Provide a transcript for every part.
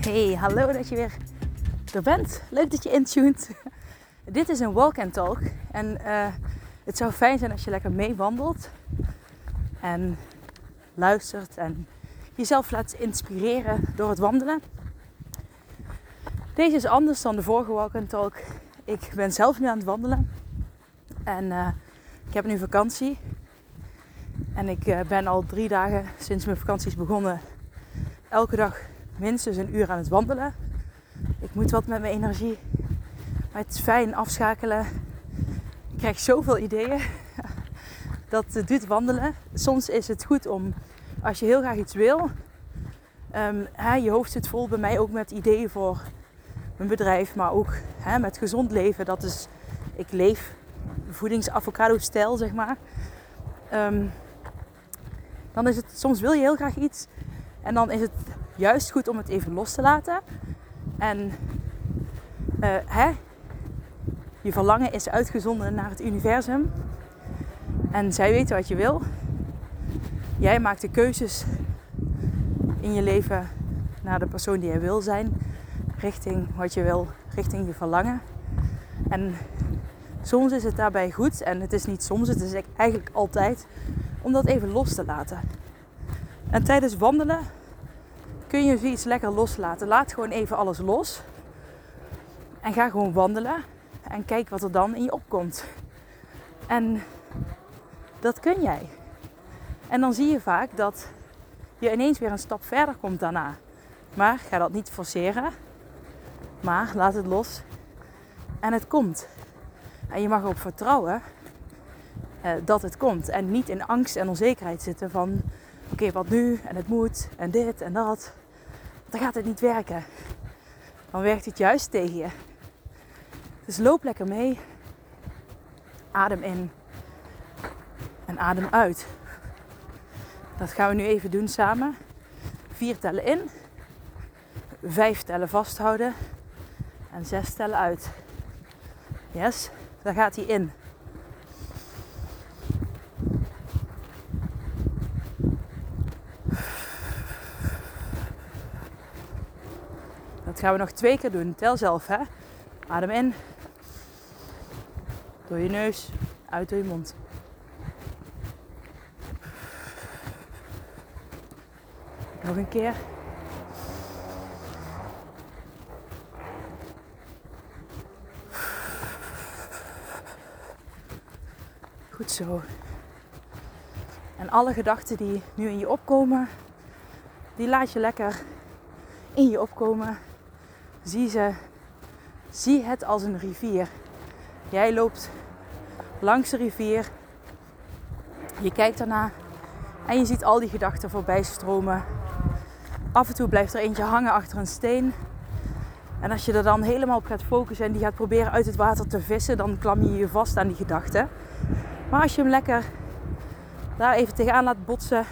Hey, hallo dat je weer er bent. Leuk dat je intuned. Dit is een walk and talk. En uh, het zou fijn zijn als je lekker meewandelt. En luistert en jezelf laat inspireren door het wandelen. Deze is anders dan de vorige walk and talk. Ik ben zelf nu aan het wandelen. En uh, ik heb nu vakantie. En ik uh, ben al drie dagen sinds mijn vakantie is begonnen. Elke dag minstens een uur aan het wandelen. Ik moet wat met mijn energie. Maar het is fijn afschakelen. Ik krijg zoveel ideeën. Dat doet wandelen. Soms is het goed om, als je heel graag iets wil, hè, je hoofd zit vol bij mij ook met ideeën voor mijn bedrijf, maar ook met gezond leven. Dat is, ik leef voedingsavocado-stijl, zeg maar. Um, dan is het, soms wil je heel graag iets en dan is het juist goed om het even los te laten. En uh, hè, je verlangen is uitgezonden naar het universum. En zij weten wat je wil. Jij maakt de keuzes in je leven naar de persoon die jij wil zijn. Richting wat je wil, richting je verlangen. En soms is het daarbij goed. En het is niet soms, het is eigenlijk altijd om dat even los te laten. En tijdens wandelen kun je zoiets lekker loslaten. Laat gewoon even alles los. En ga gewoon wandelen. En kijk wat er dan in je opkomt. En dat kun jij. En dan zie je vaak dat je ineens weer een stap verder komt daarna. Maar ga dat niet forceren. Maar laat het los. En het komt. En je mag erop vertrouwen uh, dat het komt. En niet in angst en onzekerheid zitten van oké, wat nu? En het moet en dit en dat. Dan gaat het niet werken. Dan werkt het juist tegen je. Dus loop lekker mee. Adem in. En adem uit. Dat gaan we nu even doen samen. Vier tellen in. Vijf tellen vasthouden. En zes tellen uit. Yes, daar gaat hij in. Gaan we nog twee keer doen. Tel zelf, hè. Adem in. Door je neus, uit door je mond. Nog een keer. Goed zo. En alle gedachten die nu in je opkomen, die laat je lekker in je opkomen. Zie ze, zie het als een rivier. Jij loopt langs de rivier. Je kijkt ernaar en je ziet al die gedachten voorbij stromen. Af en toe blijft er eentje hangen achter een steen. En als je er dan helemaal op gaat focussen en die gaat proberen uit het water te vissen, dan klam je je vast aan die gedachten. Maar als je hem lekker daar even tegenaan laat botsen,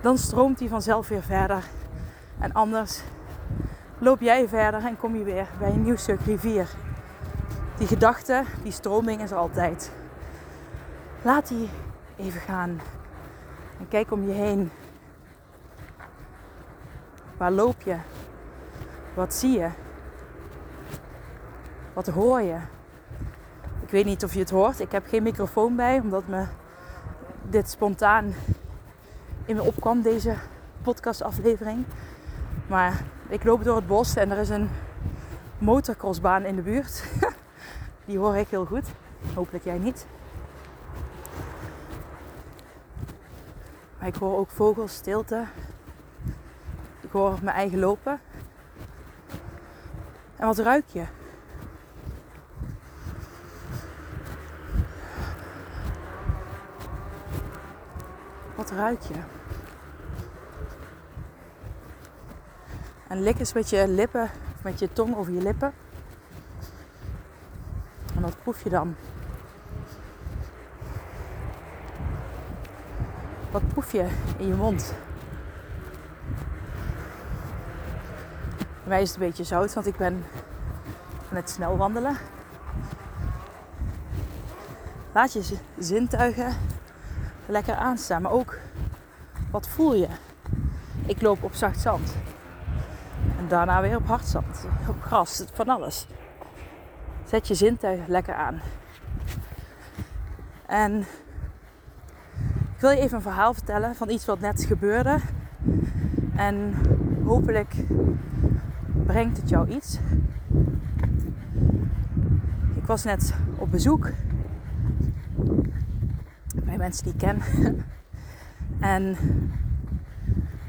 dan stroomt hij vanzelf weer verder. En anders loop jij verder en kom je weer bij een nieuw stuk rivier. Die gedachte, die stroming is altijd. Laat die even gaan. En kijk om je heen. Waar loop je? Wat zie je? Wat hoor je? Ik weet niet of je het hoort. Ik heb geen microfoon bij, omdat me dit spontaan in me opkwam, deze podcastaflevering. Maar ik loop door het bos en er is een motocrossbaan in de buurt. Die hoor ik heel goed. Hopelijk jij niet. Maar ik hoor ook vogels, stilte. Ik hoor mijn eigen lopen. En wat ruik je? Wat ruik je? En lik eens met je lippen, met je tong over je lippen. En wat proef je dan? Wat proef je in je mond? Bij mij is het een beetje zout, want ik ben aan het snel wandelen. Laat je zintuigen lekker aanstaan, maar ook wat voel je? Ik loop op zacht zand. Daarna weer op hard op gras, van alles. Zet je zintuigen lekker aan. En ik wil je even een verhaal vertellen van iets wat net gebeurde. En hopelijk brengt het jou iets. Ik was net op bezoek bij mensen die ik ken. en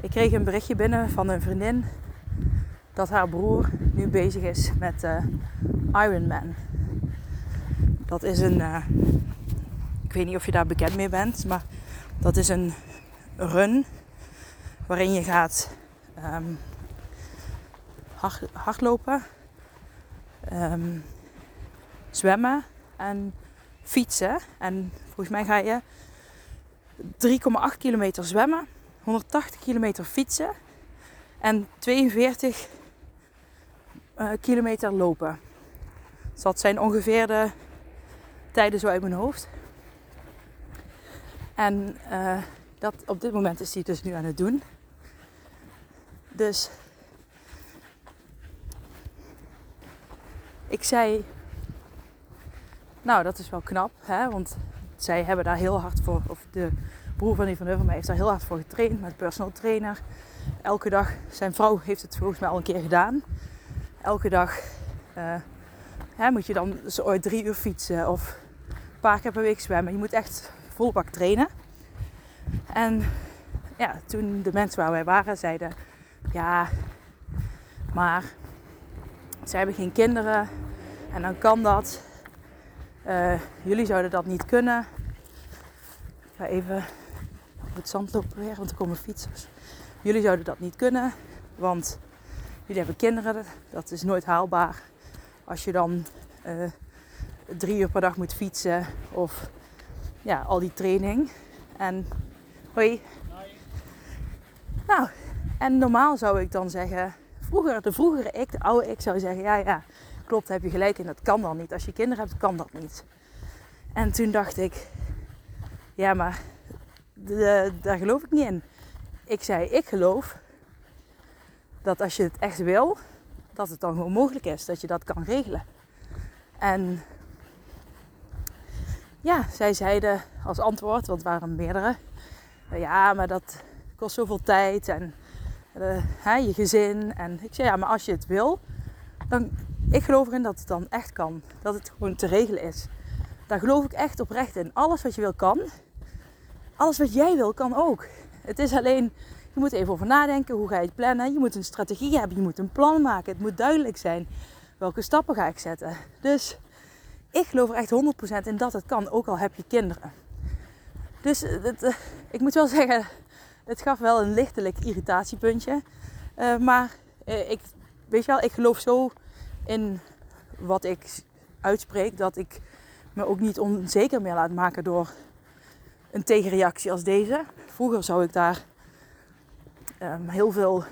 ik kreeg een berichtje binnen van een vriendin dat haar broer nu bezig is met uh, Ironman. Dat is een, uh, ik weet niet of je daar bekend mee bent, maar dat is een run waarin je gaat um, hard, hardlopen, um, zwemmen en fietsen. En volgens mij ga je 3,8 kilometer zwemmen, 180 kilometer fietsen en 42 eh, kilometer lopen. Dat zijn ongeveer de tijden zo uit mijn hoofd. En uh, dat, op dit moment is hij dus nu aan het doen. Dus ik zei, nou dat is wel knap, hè? want zij hebben daar heel hard voor, of de broer van die van Heuvelmeijer heeft daar heel hard voor getraind met personal trainer. Elke dag, zijn vrouw heeft het volgens mij al een keer gedaan. Elke dag uh, hè, moet je dan zo ooit drie uur fietsen of een paar keer per week zwemmen. Je moet echt vol bak trainen. En ja, toen de mensen waar wij waren zeiden, ja, maar ze hebben geen kinderen en dan kan dat. Uh, jullie zouden dat niet kunnen. Ik ga even op het zand lopen weer, want er komen fietsers. Jullie zouden dat niet kunnen, want jullie hebben kinderen. Dat is nooit haalbaar. Als je dan uh, drie uur per dag moet fietsen of ja, al die training. En hoi. Nou, en normaal zou ik dan zeggen, vroeger, de vroegere ik, de oude ik zou zeggen, ja, ja, klopt, heb je gelijk en dat kan dan niet. Als je kinderen hebt, kan dat niet. En toen dacht ik, ja, maar daar geloof ik niet in. Ik zei, ik geloof dat als je het echt wil, dat het dan gewoon mogelijk is, dat je dat kan regelen. En ja, zij zeiden als antwoord, want het waren meerdere, ja, maar dat kost zoveel tijd en uh, hè, je gezin. En ik zei, ja, maar als je het wil, dan, ik geloof erin dat het dan echt kan. Dat het gewoon te regelen is. Daar geloof ik echt oprecht in. Alles wat je wil kan. Alles wat jij wil kan ook. Het is alleen, je moet even over nadenken. Hoe ga je het plannen? Je moet een strategie hebben. Je moet een plan maken. Het moet duidelijk zijn. Welke stappen ga ik zetten? Dus ik geloof er echt 100% in dat het kan. Ook al heb je kinderen. Dus het, eh, ik moet wel zeggen, het gaf wel een lichtelijk irritatiepuntje. Uh, maar ik, weet je wel, ik geloof zo in wat ik uitspreek dat ik me ook niet onzeker meer laat maken door een tegenreactie als deze. Vroeger zou ik daar um, heel veel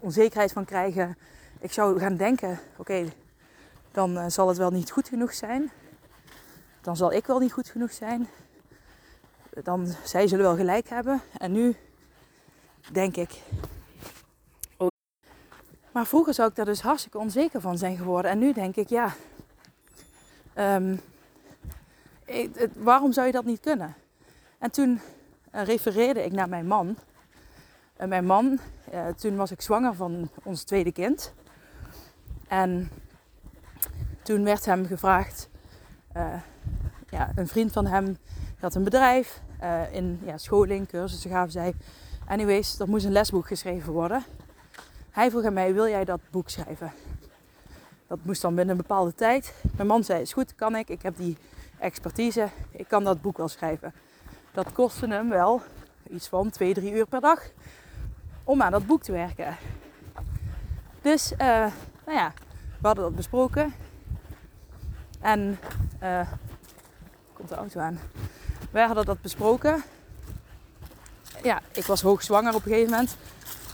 onzekerheid van krijgen. Ik zou gaan denken: oké, dan uh, zal het wel niet goed genoeg zijn. Dan zal ik wel niet goed genoeg zijn. Dan zij zullen wel gelijk hebben. En nu denk ik. Maar vroeger zou ik daar dus hartstikke onzeker van zijn geworden. En nu denk ik, ja, ik, waarom zou je dat niet kunnen? En toen uh, refereerde ik naar mijn man. En mijn man, uh, toen was ik zwanger van ons tweede kind. En toen werd hem gevraagd, uh, ja, een vriend van hem had een bedrijf in ja, scholing, cursussen gaven zij. Anyways, er moest een lesboek geschreven worden. Hij vroeg aan mij, wil jij dat boek schrijven? Dat moest dan binnen een bepaalde tijd. Mijn man zei, is goed, kan ik. Ik heb die expertise. Ik kan dat boek wel schrijven. Dat kostte hem wel iets van 2, 3 uur per dag om aan dat boek te werken. Dus, uh, nou ja, we hadden dat besproken. En, uh, komt de auto aan. Wij hadden dat besproken. Ja, ik was hoogzwanger op een gegeven moment.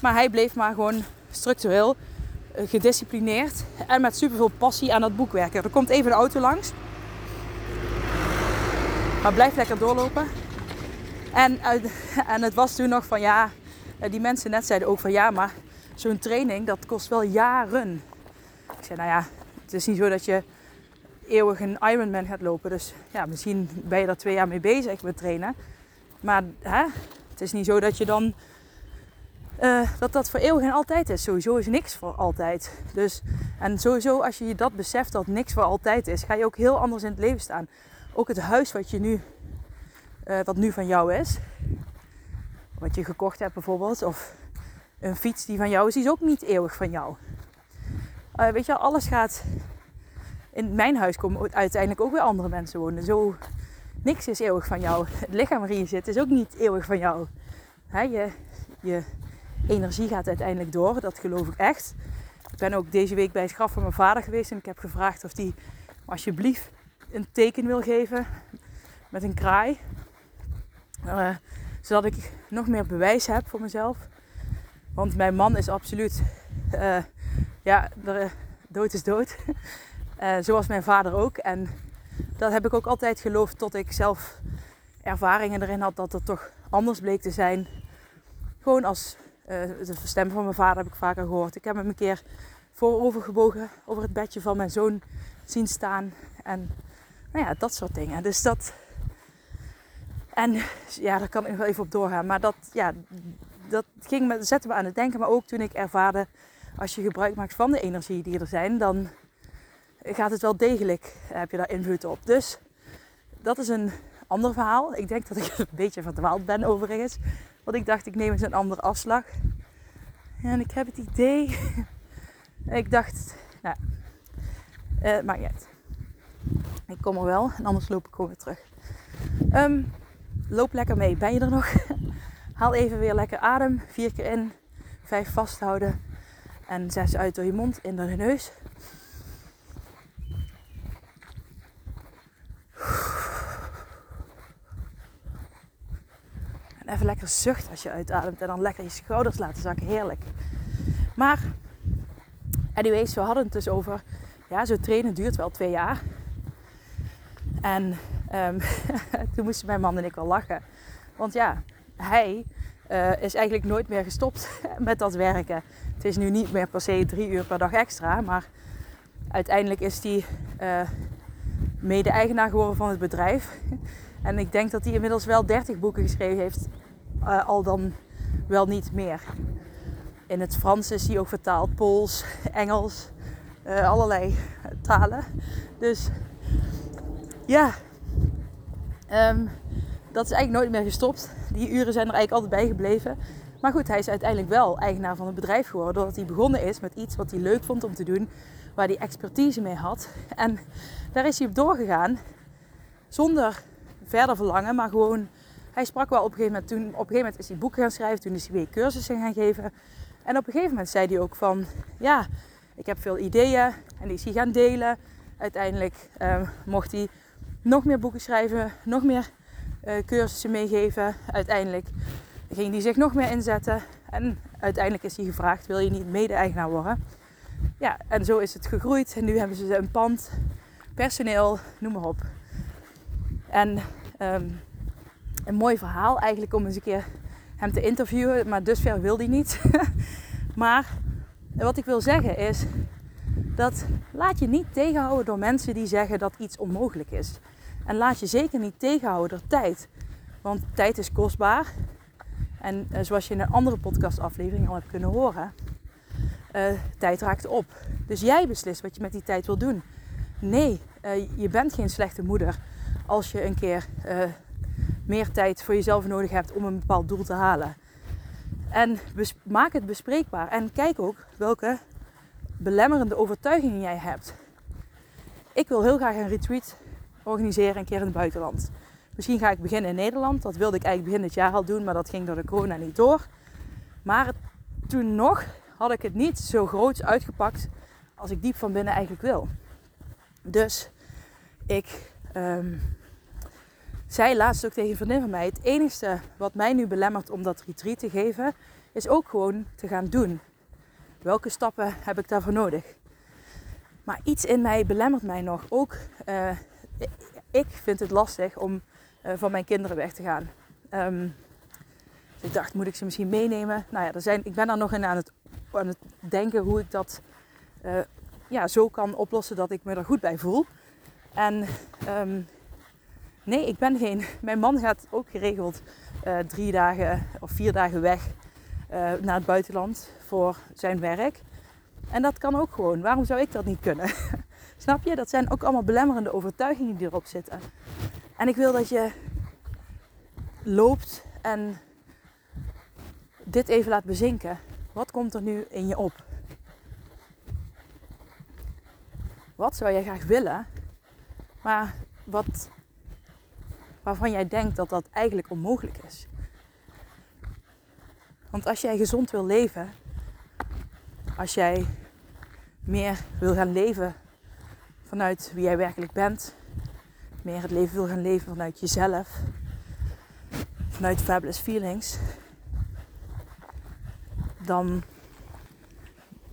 Maar hij bleef maar gewoon structureel, uh, gedisciplineerd en met superveel passie aan dat boek werken. Er komt even de auto langs. Maar blijf lekker doorlopen. En, en het was toen nog van ja, die mensen net zeiden ook van ja, maar zo'n training dat kost wel jaren. Ik zei nou ja, het is niet zo dat je eeuwig een Ironman gaat lopen. Dus ja, misschien ben je daar twee jaar mee bezig met trainen. Maar hè, het is niet zo dat je dan uh, dat dat voor eeuwig en altijd is. Sowieso is niks voor altijd. Dus, en sowieso als je dat beseft dat niks voor altijd is, ga je ook heel anders in het leven staan. Ook het huis wat, je nu, uh, wat nu van jou is, wat je gekocht hebt bijvoorbeeld, of een fiets die van jou is, die is ook niet eeuwig van jou. Uh, weet je, alles gaat. In mijn huis komen uiteindelijk ook weer andere mensen wonen. Zo, niks is eeuwig van jou. Het lichaam waarin je zit is ook niet eeuwig van jou. Je, je energie gaat uiteindelijk door, dat geloof ik echt. Ik ben ook deze week bij het graf van mijn vader geweest en ik heb gevraagd of hij alsjeblieft een teken wil geven met een kraai. Uh, zodat ik nog meer bewijs heb voor mezelf. Want mijn man is absoluut, uh, ja, dood is dood. Uh, zoals mijn vader ook. En dat heb ik ook altijd geloofd tot ik zelf ervaringen erin had dat het toch anders bleek te zijn. Gewoon als uh, de stem van mijn vader heb ik vaker gehoord. Ik heb hem een keer voorovergebogen over het bedje van mijn zoon zien staan. En nou ja, dat soort dingen. Dus dat. En ja, daar kan ik wel even op doorgaan. Maar dat, ja, dat ging me, zette me aan het denken. Maar ook toen ik ervaarde, als je gebruik maakt van de energie die er zijn, dan gaat het wel degelijk, heb je daar invloed op. Dus dat is een ander verhaal. Ik denk dat ik een beetje verdwaald ben overigens. Want ik dacht, ik neem eens een andere afslag. En ik heb het idee. ik dacht, nou, uh, maakt niet. Ik kom er wel en anders loop ik gewoon weer terug. Um, loop lekker mee. Ben je er nog? Haal even weer lekker adem. Vier keer in, vijf vasthouden. En zes uit door je mond, in door je neus. En even lekker zucht als je uitademt. En dan lekker je schouders laten zakken. Heerlijk. Maar, anyways, we hadden het dus over... Ja, zo trainen duurt wel twee jaar. En um, toen moesten mijn man en ik wel lachen. Want ja, hij uh, is eigenlijk nooit meer gestopt met dat werken. Het is nu niet meer per se drie uur per dag extra. Maar uiteindelijk is hij uh, mede-eigenaar geworden van het bedrijf. En ik denk dat hij inmiddels wel 30 boeken geschreven heeft. Uh, al dan wel niet meer. In het Frans is hij ook vertaald. Pools, Engels. allerlei talen. Dus ja, um, dat is eigenlijk nooit meer gestopt. Die uren zijn er eigenlijk altijd bij gebleven. Maar goed, hij is uiteindelijk wel eigenaar van het bedrijf geworden. Doordat hij begonnen is met iets wat hij leuk vond om te doen. Waar hij expertise mee had. En daar is hij op doorgegaan. Zonder verder verlangen. Maar gewoon, hij sprak wel op een gegeven moment. Toen, op een gegeven moment is hij boeken gaan schrijven. Toen is hij weer cursussen gaan geven. En op een gegeven moment zei hij ook van... Ja, ik heb veel ideeën. En die is hij gaan delen. Uiteindelijk uh, mocht hij nog meer boeken schrijven, nog meer uh, cursussen meegeven. Uiteindelijk ging hij zich nog meer inzetten. En uiteindelijk is hij gevraagd: wil je niet mede-eigenaar worden? Ja, en zo is het gegroeid. En nu hebben ze een pand, personeel, noem maar op. En um, een mooi verhaal eigenlijk om eens een keer hem te interviewen. Maar dusver wil hij niet. maar wat ik wil zeggen is dat laat je niet tegenhouden door mensen die zeggen dat iets onmogelijk is. En laat je zeker niet tegenhouden door tijd. Want tijd is kostbaar. En uh, zoals je in een andere podcastaflevering al hebt kunnen horen, uh, tijd raakt op. Dus jij beslist wat je met die tijd wil doen. Nee, uh, je bent geen slechte moeder als je een keer meer tijd voor jezelf nodig hebt om een bepaald doel te halen. En maak het bespreekbaar. En kijk ook welke belemmerende overtuigingen jij hebt. Ik wil heel graag een retreat organiseren een keer in het buitenland. Misschien ga ik beginnen in Nederland. Dat wilde ik eigenlijk begin dit jaar al doen, maar dat ging door de corona niet door. Maar toen nog had ik het niet zo groot uitgepakt als ik diep van binnen eigenlijk wil. Dus ik um, zei laatst ook tegen een van mij: het enige wat mij nu belemmert om dat retreat te geven, is ook gewoon te gaan doen. Welke stappen heb ik daarvoor nodig? Maar iets in mij belemmert mij nog. Ook uh, ik vind het lastig om uh, van mijn kinderen weg te gaan. Um, dus ik dacht, moet ik ze misschien meenemen? Nou ja, er zijn, ik ben daar nog in aan het, aan het denken hoe ik dat uh, ja, zo kan oplossen dat ik me er goed bij voel. En um, nee, ik ben geen. Mijn man gaat ook geregeld drie dagen of vier dagen weg naar het buitenland voor zijn werk. En dat kan ook gewoon. Waarom zou ik dat niet kunnen? Snap je? Dat zijn ook allemaal belemmerende overtuigingen die erop zitten. En ik wil dat je loopt en dit even laat bezinken. Wat komt er nu in je op? Wat zou jij graag willen, maar wat, waarvan jij denkt dat dat eigenlijk onmogelijk is? Want als jij gezond wil leven, als jij meer wil gaan leven vanuit wie jij werkelijk bent, meer het leven wil gaan leven vanuit jezelf, vanuit fabulous feelings, dan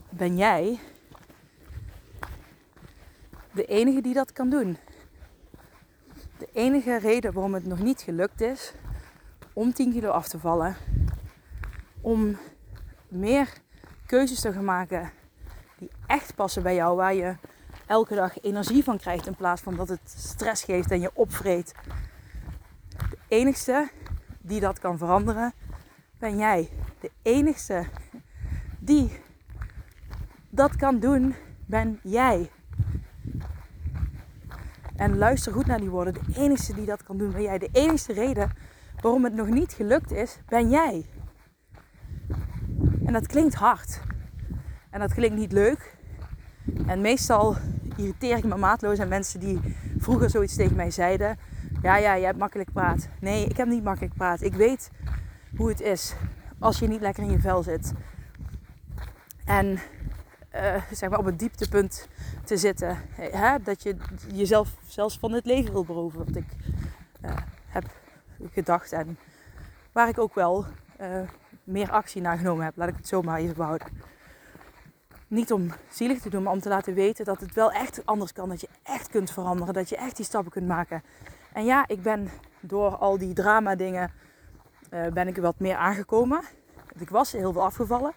ben jij de enige die dat kan doen. De enige reden waarom het nog niet gelukt is om 10 kilo af te vallen, om meer keuzes te gaan maken die echt passen bij jou, waar je elke dag energie van krijgt in plaats van dat het stress geeft en je opvreet. De enigste die dat kan veranderen, ben jij. De enigste die dat kan doen, ben jij. En luister goed naar die woorden. De enige die dat kan doen, ben jij. De enige reden waarom het nog niet gelukt is, ben jij. En dat klinkt hard. En dat klinkt niet leuk. En meestal irriteer ik me maatloos aan mensen die vroeger zoiets tegen mij zeiden. Ja, ja, jij hebt makkelijk praat. Nee, ik heb niet makkelijk praat. Ik weet hoe het is als je niet lekker in je vel zit. En uh, zeg maar op het dieptepunt te zitten. Hè? Dat je jezelf zelfs van het leven wil beroven. Wat ik uh, heb gedacht. En waar ik ook wel uh, meer actie naar genomen heb. Laat ik het zo maar even behouden. Niet om zielig te doen, maar om te laten weten dat het wel echt anders kan. Dat je echt kunt veranderen. Dat je echt die stappen kunt maken. En ja, ik ben door al die drama dingen ben ik wat meer aangekomen. Ik was heel veel afgevallen.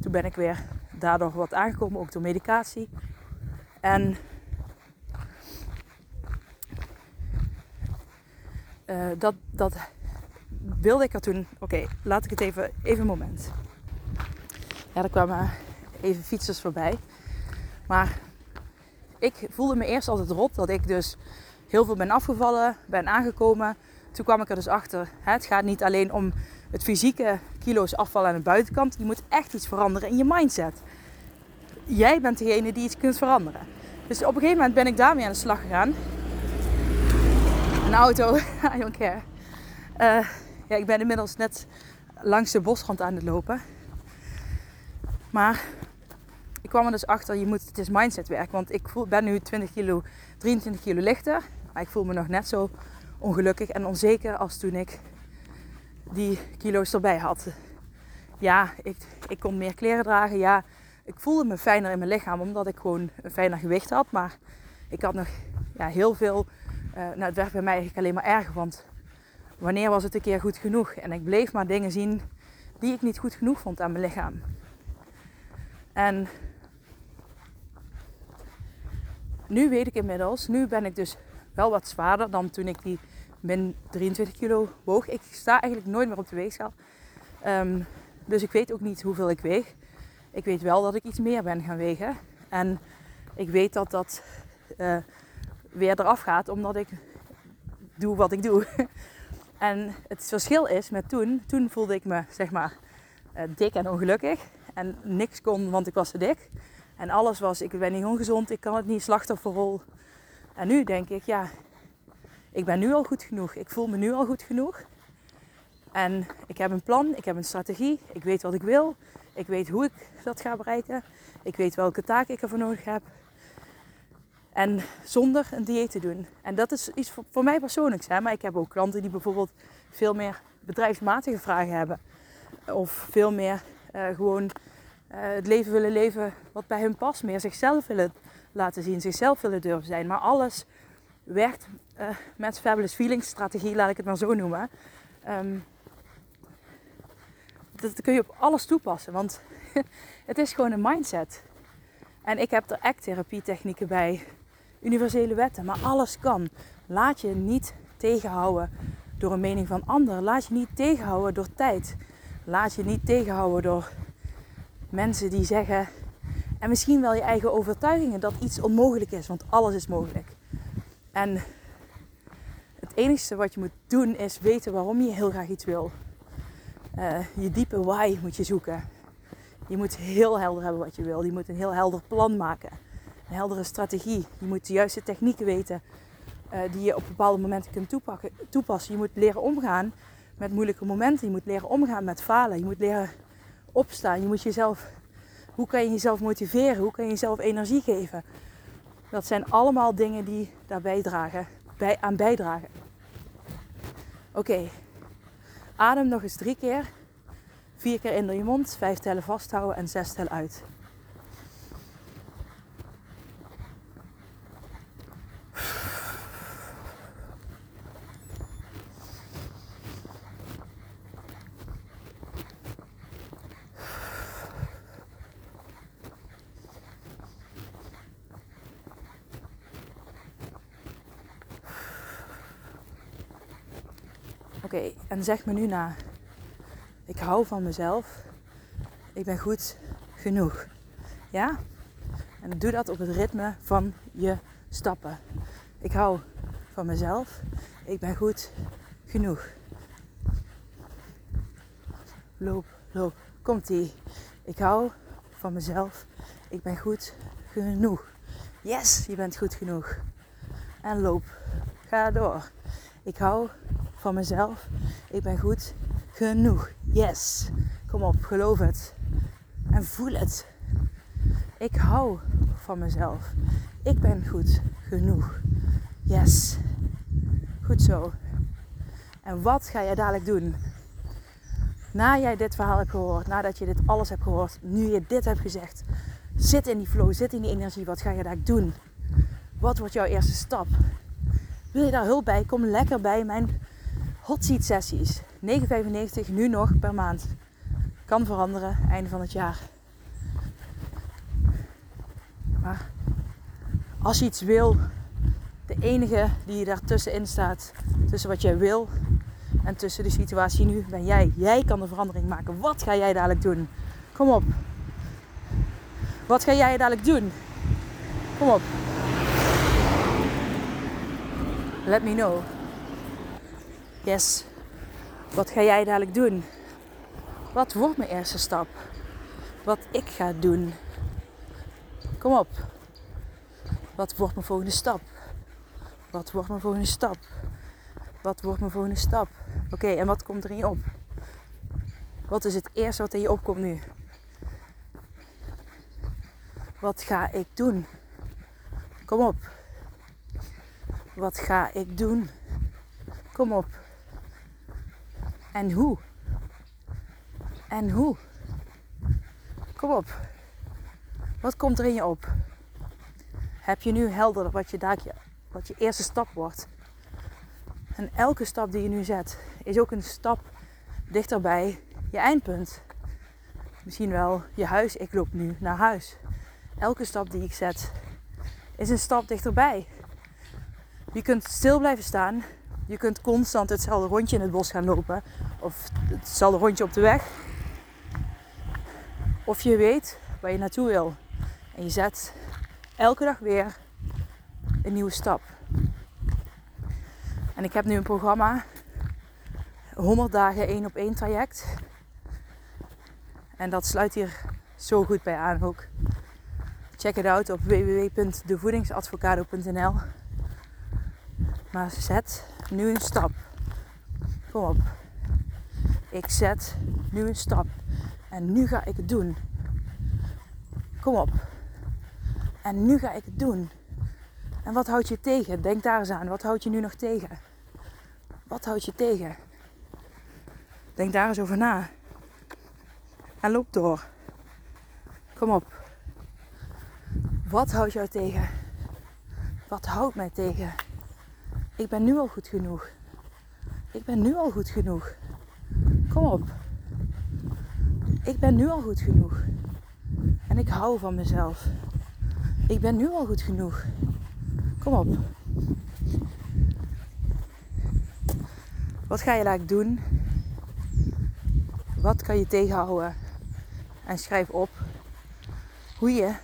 Toen ben ik weer daardoor wat aangekomen, ook door medicatie. En uh, dat, dat wilde ik er toen. Oké, laat ik het even, even een moment. Ja, er kwamen even fietsers voorbij. Maar ik voelde me eerst altijd rot dat ik dus heel veel ben afgevallen, ben aangekomen. Toen kwam ik er dus achter. Hè, het gaat niet alleen om het fysieke kilo's afvallen aan de buitenkant. Je moet echt iets veranderen in je mindset. Jij bent degene die iets kunt veranderen. Dus op een gegeven moment ben ik daarmee aan de slag gegaan. Een auto, I don't care. Uh, ja, ik ben inmiddels net langs de bosrand aan het lopen. Maar ik kwam er dus achter, je moet, het is mindsetwerk. Want ik voel, ben nu 20 kilo, 23 kilo lichter. Maar ik voel me nog net zo ongelukkig en onzeker als toen ik die kilo's erbij had. Ja, ik, ik kon meer kleren dragen. Ja, ik voelde me fijner in mijn lichaam omdat ik gewoon een fijner gewicht had. Maar ik had nog ja, heel veel. Uh, nou, het werd bij mij eigenlijk alleen maar erger. Want wanneer was het een keer goed genoeg? En ik bleef maar dingen zien die ik niet goed genoeg vond aan mijn lichaam. En nu weet ik inmiddels, nu ben ik dus wel wat zwaarder dan toen ik die min 23 kilo woog. Ik sta eigenlijk nooit meer op de weegschaal. Um, dus ik weet ook niet hoeveel ik weeg. Ik weet wel dat ik iets meer ben gaan wegen. En ik weet dat dat uh, weer eraf gaat omdat ik doe wat ik doe. en het verschil is met toen. Toen voelde ik me zeg maar uh, dik en ongelukkig. En niks kon, want ik was te dik. En alles was, ik ben niet ongezond, ik kan het niet, slachtofferrol. En nu denk ik, ja, ik ben nu al goed genoeg. Ik voel me nu al goed genoeg. En ik heb een plan, ik heb een strategie, ik weet wat ik wil, ik weet hoe ik dat ga bereiken, ik weet welke taken ik ervoor nodig heb. En zonder een dieet te doen. En dat is iets voor, voor mij persoonlijks. Hè? Maar ik heb ook klanten die bijvoorbeeld veel meer bedrijfsmatige vragen hebben. Of veel meer uh, gewoon uh, het leven willen leven wat bij hun past. Meer zichzelf willen laten zien, zichzelf willen durven zijn. Maar alles werkt uh, met Fabulous Feelings strategie, laat ik het maar zo noemen. Um, dat kun je op alles toepassen, want het is gewoon een mindset. En ik heb er act-therapie technieken bij, universele wetten, maar alles kan. Laat je niet tegenhouden door een mening van anderen. Laat je niet tegenhouden door tijd. Laat je niet tegenhouden door mensen die zeggen, en misschien wel je eigen overtuigingen, dat iets onmogelijk is, want alles is mogelijk. En het enige wat je moet doen is weten waarom je heel graag iets wil. Uh, je diepe why moet je zoeken. Je moet heel helder hebben wat je wil. Je moet een heel helder plan maken. Een heldere strategie. Je moet de juiste technieken weten uh, die je op bepaalde momenten kunt toepassen. Je moet leren omgaan met moeilijke momenten. Je moet leren omgaan met falen. Je moet leren opstaan. Je moet jezelf. Hoe kan je jezelf motiveren? Hoe kan je jezelf energie geven? Dat zijn allemaal dingen die daarbij dragen, bij, aan bijdragen. Oké, adem nog eens drie keer. Vier keer in door je mond, vijf tellen vasthouden en zes tellen uit. Oké, en zeg me nu na. Ik hou van mezelf. Ik ben goed genoeg. Ja? En doe dat op het ritme van je stappen. Ik hou van mezelf. Ik ben goed genoeg. Loop, loop. Komt ie. Ik hou van mezelf. Ik ben goed genoeg. Yes, je bent goed genoeg. En loop. Ga door. Ik hou van mezelf. Ik ben goed genoeg. Yes. Kom op, geloof het. En voel het. Ik hou van mezelf. Ik ben goed genoeg. Yes. Goed zo. En wat ga jij dadelijk doen? Na jij dit verhaal hebt gehoord, nadat je dit alles hebt gehoord, nu je dit hebt gezegd, zit in die flow, zit in die energie. Wat ga je daar doen? Wat wordt jouw eerste stap? Wil je daar hulp bij? Kom lekker bij mijn hot seat sessies. 9,95 nu nog per maand. Kan veranderen, einde van het jaar. Maar als je iets wil, de enige die daartussenin staat, tussen wat jij wil en tussen de situatie nu, ben jij. Jij kan de verandering maken. Wat ga jij dadelijk doen? Kom op. Wat ga jij dadelijk doen? Kom op. Let me know. Yes. Wat ga jij dadelijk doen? Wat wordt mijn eerste stap? Wat ik ga doen? Kom op. Wat wordt mijn volgende stap? Wat wordt mijn volgende stap? Wat wordt mijn volgende stap? Oké, en wat komt er in je op? Wat is het eerste wat in je opkomt nu? Wat ga ik doen? Kom op. Wat ga ik doen? Kom op. En hoe? En hoe? Kom op. Wat komt er in je op? Heb je nu helder wat je, daakje, wat je eerste stap wordt? En elke stap die je nu zet is ook een stap dichterbij je eindpunt. Misschien wel je huis. Ik loop nu naar huis. Elke stap die ik zet is een stap dichterbij. Je kunt stil blijven staan. Je kunt constant hetzelfde rondje in het bos gaan lopen. Of hetzelfde rondje op de weg. Of je weet waar je naartoe wil. En je zet elke dag weer een nieuwe stap. En ik heb nu een programma. 100 dagen één op één traject. En dat sluit hier zo goed bij aan ook. Check het out op www.devoedingsadvocado.nl. Maar zet nu een stap. Kom op. Ik zet nu een stap. En nu ga ik het doen. Kom op. En nu ga ik het doen. En wat houdt je tegen? Denk daar eens aan. Wat houdt je nu nog tegen? Wat houdt je tegen? Denk daar eens over na. En loop door. Kom op. Wat houdt jou tegen? Wat houdt mij tegen? Ik ben nu al goed genoeg. Ik ben nu al goed genoeg. Kom op. Ik ben nu al goed genoeg. En ik hou van mezelf. Ik ben nu al goed genoeg. Kom op. Wat ga je eigenlijk doen? Wat kan je tegenhouden? En schrijf op hoe je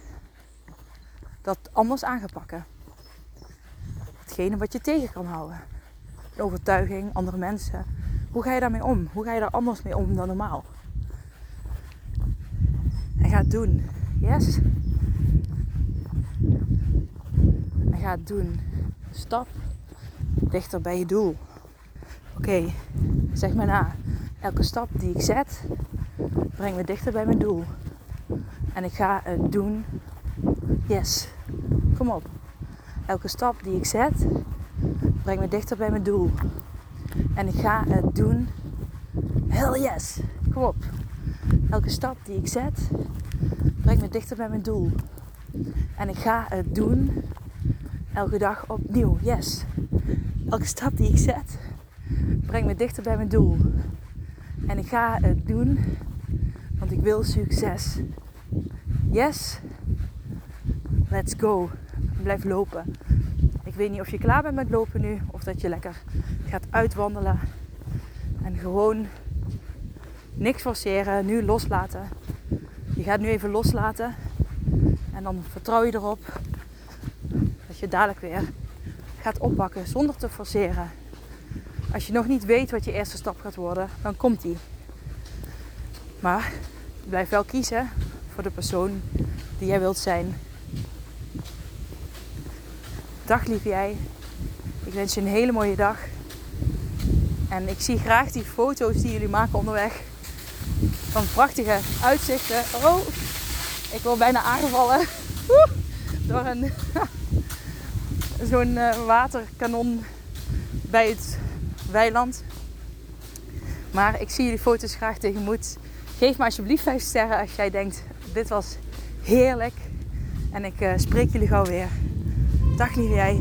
dat anders aan gaat pakken. Hetgene wat je tegen kan houden. Overtuiging, andere mensen. Hoe ga je daarmee om? Hoe ga je daar anders mee om dan normaal? En ga het doen. Yes? En ga het doen. Stap dichter bij je doel. Oké, zeg maar na. Elke stap die ik zet, brengt me dichter bij mijn doel. En ik ga het doen. Yes. Kom op. Elke stap die ik zet, brengt me dichter bij mijn doel. En ik ga het doen. Hell yes. Kom op. Elke stap die ik zet, brengt me dichter bij mijn doel. En ik ga het doen. Elke dag opnieuw. Yes. Elke stap die ik zet, brengt me dichter bij mijn doel. En ik ga het doen, want ik wil succes. Yes. Let's go. Blijf lopen. Ik weet niet of je klaar bent met lopen nu of dat je lekker gaat uitwandelen en gewoon niks forceren, nu loslaten. Je gaat nu even loslaten en dan vertrouw je erop dat je dadelijk weer gaat oppakken zonder te forceren. Als je nog niet weet wat je eerste stap gaat worden, dan komt die. Maar blijf wel kiezen voor de persoon die jij wilt zijn. Dag lief jij. Ik wens je een hele mooie dag. En ik zie graag die foto's die jullie maken onderweg. Van prachtige uitzichten. Oh, ik word bijna aangevallen. Door een zo'n uh, waterkanon bij het weiland. Maar ik zie jullie foto's graag tegemoet. Geef me alsjeblieft 5 sterren als jij denkt, dit was heerlijk. En ik uh, spreek jullie gauw weer. Dag lieve jij.